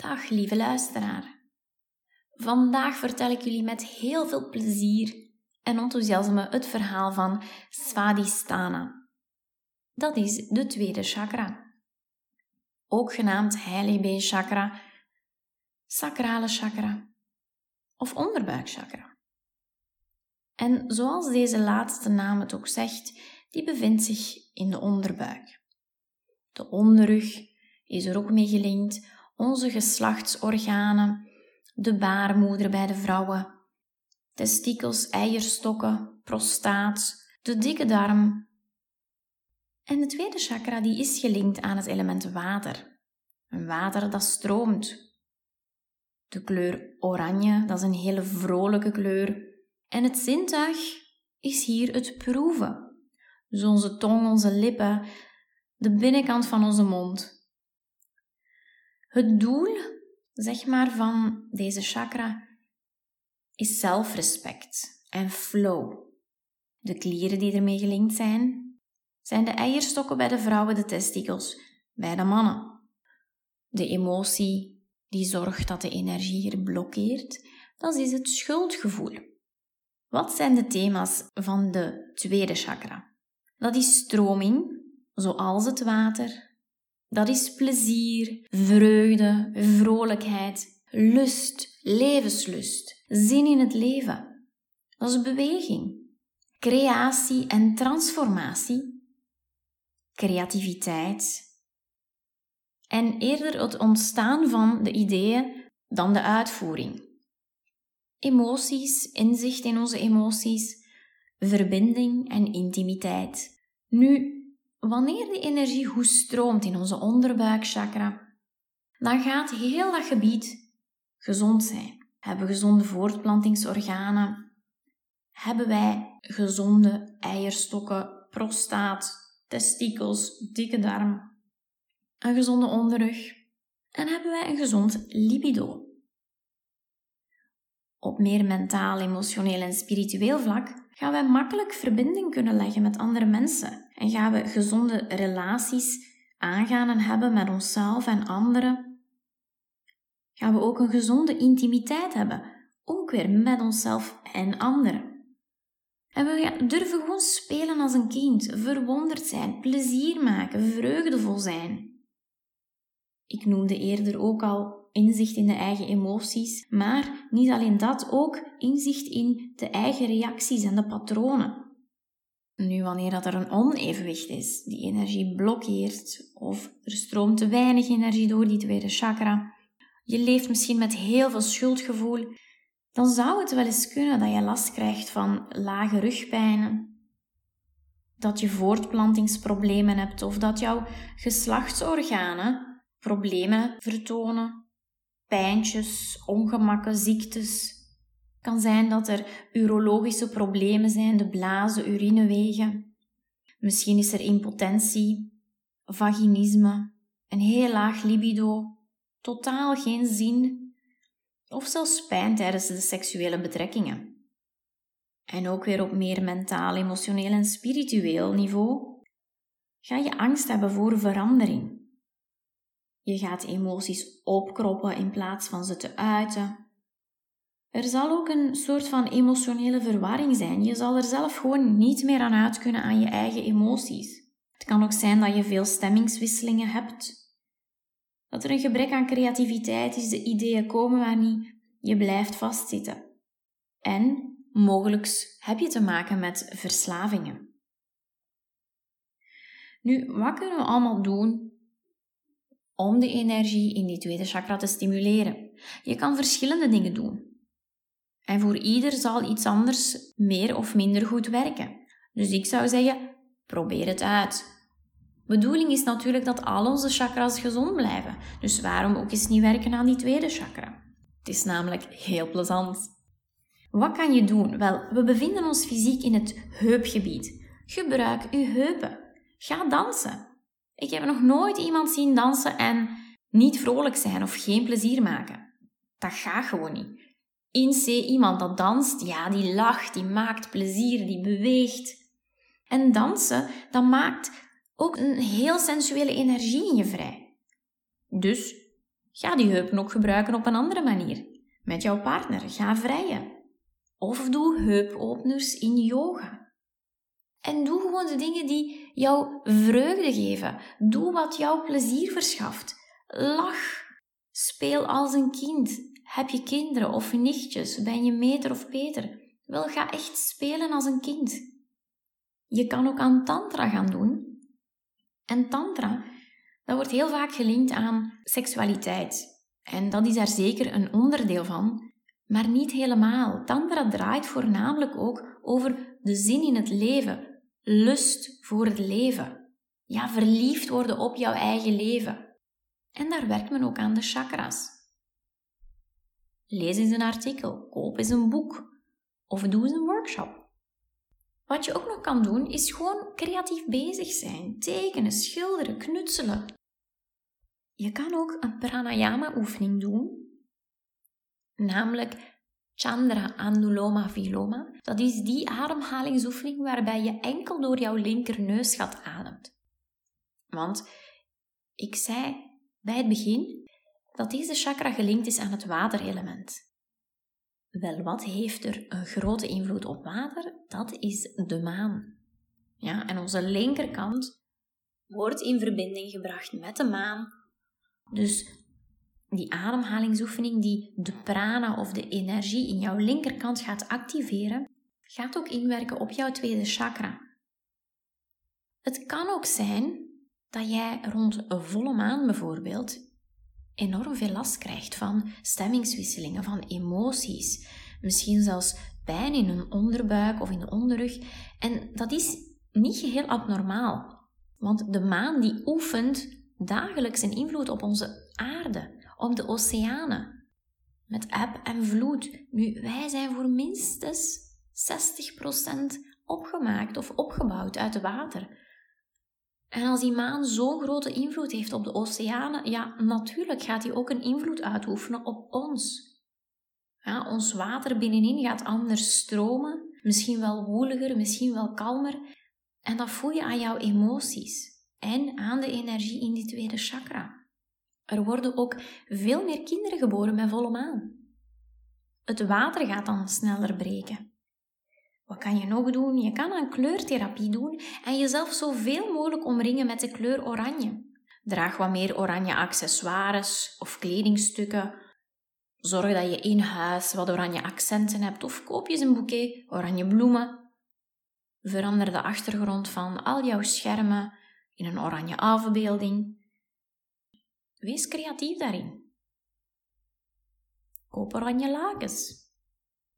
Dag lieve luisteraar. Vandaag vertel ik jullie met heel veel plezier en enthousiasme het verhaal van Svadhisthana. Dat is de tweede chakra. Ook genaamd heilige sacrale chakra of onderbuikchakra. En zoals deze laatste naam het ook zegt, die bevindt zich in de onderbuik. De onderrug is er ook mee gelinkt, onze geslachtsorganen, de baarmoeder bij de vrouwen, testikels, eierstokken, prostaat, de dikke darm. En de tweede chakra die is gelinkt aan het element water. Een water dat stroomt. De kleur oranje, dat is een hele vrolijke kleur. En het zintuig is hier het proeven. Dus onze tong, onze lippen, de binnenkant van onze mond. Het doel, zeg maar, van deze chakra is zelfrespect en flow. De klieren die ermee gelinkt zijn, zijn de eierstokken bij de vrouwen, de testikels bij de mannen. De emotie die zorgt dat de energie hier blokkeert, dat is het schuldgevoel. Wat zijn de thema's van de tweede chakra? Dat is stroming, zoals het water. Dat is plezier, vreugde, vrolijkheid, lust, levenslust, zin in het leven. Dat is beweging, creatie en transformatie, creativiteit en eerder het ontstaan van de ideeën dan de uitvoering. Emoties, inzicht in onze emoties, verbinding en intimiteit. Nu, wanneer die energie goed stroomt in onze onderbuikchakra, dan gaat heel dat gebied gezond zijn. Hebben gezonde voortplantingsorganen? Hebben wij gezonde eierstokken, prostaat, testikels, dikke darm, een gezonde onderrug? En hebben wij een gezond libido? Op meer mentaal, emotioneel en spiritueel vlak gaan wij makkelijk verbinding kunnen leggen met andere mensen en gaan we gezonde relaties aangaan en hebben met onszelf en anderen. Gaan we ook een gezonde intimiteit hebben, ook weer met onszelf en anderen. En we durven gewoon spelen als een kind, verwonderd zijn, plezier maken, vreugdevol zijn. Ik noemde eerder ook al inzicht in de eigen emoties, maar niet alleen dat, ook inzicht in de eigen reacties en de patronen. Nu, wanneer dat er een onevenwicht is, die energie blokkeert, of er stroomt te weinig energie door die tweede chakra, je leeft misschien met heel veel schuldgevoel, dan zou het wel eens kunnen dat je last krijgt van lage rugpijnen, dat je voortplantingsproblemen hebt of dat jouw geslachtsorganen problemen vertonen, pijntjes, ongemakken, ziektes. Kan zijn dat er urologische problemen zijn, de blazen, urinewegen. Misschien is er impotentie, vaginisme, een heel laag libido, totaal geen zin of zelfs pijn tijdens de seksuele betrekkingen. En ook weer op meer mentaal, emotioneel en spiritueel niveau ga je angst hebben voor verandering. Je gaat emoties opkroppen in plaats van ze te uiten. Er zal ook een soort van emotionele verwarring zijn. Je zal er zelf gewoon niet meer aan uit kunnen aan je eigen emoties. Het kan ook zijn dat je veel stemmingswisselingen hebt. Dat er een gebrek aan creativiteit is, de ideeën komen maar niet. Je blijft vastzitten. En mogelijk heb je te maken met verslavingen. Nu, wat kunnen we allemaal doen om de energie in die tweede chakra te stimuleren. Je kan verschillende dingen doen. En voor ieder zal iets anders meer of minder goed werken. Dus ik zou zeggen, probeer het uit. Bedoeling is natuurlijk dat al onze chakras gezond blijven. Dus waarom ook eens niet werken aan die tweede chakra? Het is namelijk heel plezant. Wat kan je doen? Wel, we bevinden ons fysiek in het heupgebied. Gebruik uw heupen. Ga dansen. Ik heb nog nooit iemand zien dansen en niet vrolijk zijn of geen plezier maken. Dat gaat gewoon niet. In C iemand dat danst, ja, die lacht, die maakt plezier, die beweegt. En dansen, dat maakt ook een heel sensuele energie in je vrij. Dus Ga die heupen ook gebruiken op een andere manier. Met jouw partner, ga vrijen. Of doe heupopeners in yoga. En doe gewoon de dingen die jou vreugde geven. Doe wat jou plezier verschaft. Lach. Speel als een kind. Heb je kinderen of nichtjes? Ben je meter of peter? Wel, ga echt spelen als een kind. Je kan ook aan tantra gaan doen. En tantra, dat wordt heel vaak gelinkt aan seksualiteit. En dat is daar zeker een onderdeel van, maar niet helemaal. Tantra draait voornamelijk ook over de zin in het leven, lust voor het leven. Ja, verliefd worden op jouw eigen leven. En daar werkt men ook aan de chakras. Lees eens een artikel, koop eens een boek of doe eens een workshop. Wat je ook nog kan doen, is gewoon creatief bezig zijn. Tekenen, schilderen, knutselen. Je kan ook een pranayama-oefening doen, namelijk Chandra Anuloma Viloma. Dat is die ademhalingsoefening waarbij je enkel door jouw linkerneusgat ademt. Want ik zei bij het begin dat deze chakra gelinkt is aan het waterelement. Wel, wat heeft er een grote invloed op water? Dat is de maan. Ja, en onze linkerkant wordt in verbinding gebracht met de maan. Dus die ademhalingsoefening die de prana of de energie in jouw linkerkant gaat activeren, gaat ook inwerken op jouw tweede chakra. Het kan ook zijn dat jij rond een volle maan bijvoorbeeld enorm veel last krijgt van stemmingswisselingen, van emoties, misschien zelfs pijn in een onderbuik of in de onderrug. En dat is niet geheel abnormaal, want de maan die oefent dagelijks een invloed op onze aarde, op de oceanen, met eb en vloed. Nu, wij zijn voor minstens 60% opgemaakt of opgebouwd uit water. En als die maan zo'n grote invloed heeft op de oceanen, ja, natuurlijk gaat die ook een invloed uitoefenen op ons. Ja, ons water binnenin gaat anders stromen, misschien wel woeliger, misschien wel kalmer. En dat voel je aan jouw emoties en aan de energie in die tweede chakra. Er worden ook veel meer kinderen geboren bij volle maan. Het water gaat dan sneller breken. Wat kan je nog doen? Je kan een kleurtherapie doen en jezelf zoveel mogelijk omringen met de kleur oranje. Draag wat meer oranje accessoires of kledingstukken. Zorg dat je in huis wat oranje accenten hebt of koop je een boeket oranje bloemen. Verander de achtergrond van al jouw schermen in een oranje afbeelding. Wees creatief daarin. Koop oranje lakens.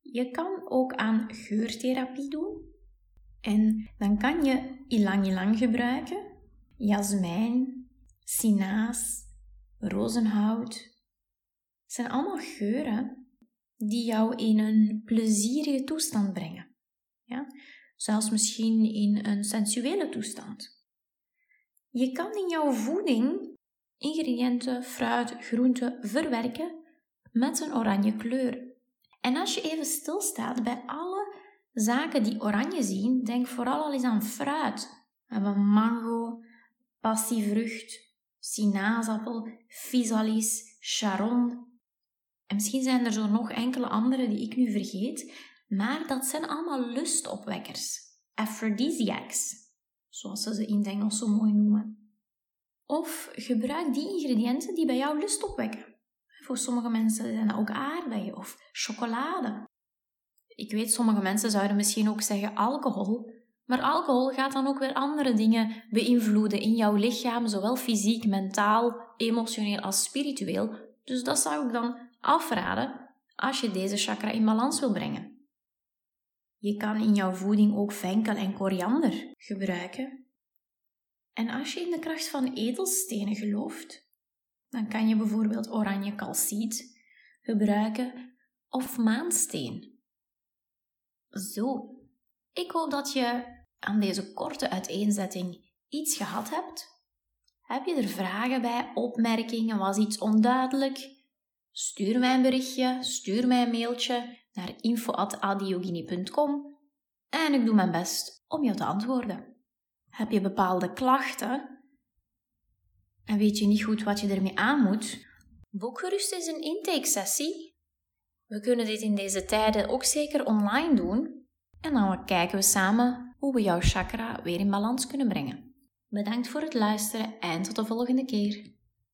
Je kan ook aan geurtherapie doen. En dan kan je ilang-ilang gebruiken, jasmijn, sinaas, rozenhout. Het zijn allemaal geuren die jou in een plezierige toestand brengen. Ja? Zelfs misschien in een sensuele toestand. Je kan in jouw voeding ingrediënten, fruit, groenten verwerken met een oranje kleur. En als je even stilstaat bij alle zaken die oranje zien, denk vooral al eens aan fruit. We hebben mango, passievrucht, sinaasappel, physalis, charon. En misschien zijn er zo nog enkele andere die ik nu vergeet, maar dat zijn allemaal lustopwekkers, aphrodisiacs, zoals ze ze in het Engels zo mooi noemen. Of gebruik die ingrediënten die bij jou lust opwekken. Voor sommige mensen zijn dat ook aardbeien of chocolade. Ik weet, sommige mensen zouden misschien ook zeggen alcohol, maar alcohol gaat dan ook weer andere dingen beïnvloeden in jouw lichaam, zowel fysiek, mentaal, emotioneel als spiritueel. Dus dat zou ik dan afraden als je deze chakra in balans wil brengen. Je kan in jouw voeding ook venkel en koriander gebruiken. En als je in de kracht van edelstenen gelooft, dan kan je bijvoorbeeld oranje calciet gebruiken of maansteen. Zo, ik hoop dat je aan deze korte uiteenzetting iets gehad hebt. Heb je er vragen bij, opmerkingen, was iets onduidelijk? Stuur mij een berichtje, stuur mij een mailtje naar info.adiogini.com en ik doe mijn best om jou te antwoorden. Heb je bepaalde klachten? en weet je niet goed wat je ermee aan moet, Boek gerust eens een intake-sessie. We kunnen dit in deze tijden ook zeker online doen. En dan kijken we samen hoe we jouw chakra weer in balans kunnen brengen. Bedankt voor het luisteren en tot de volgende keer.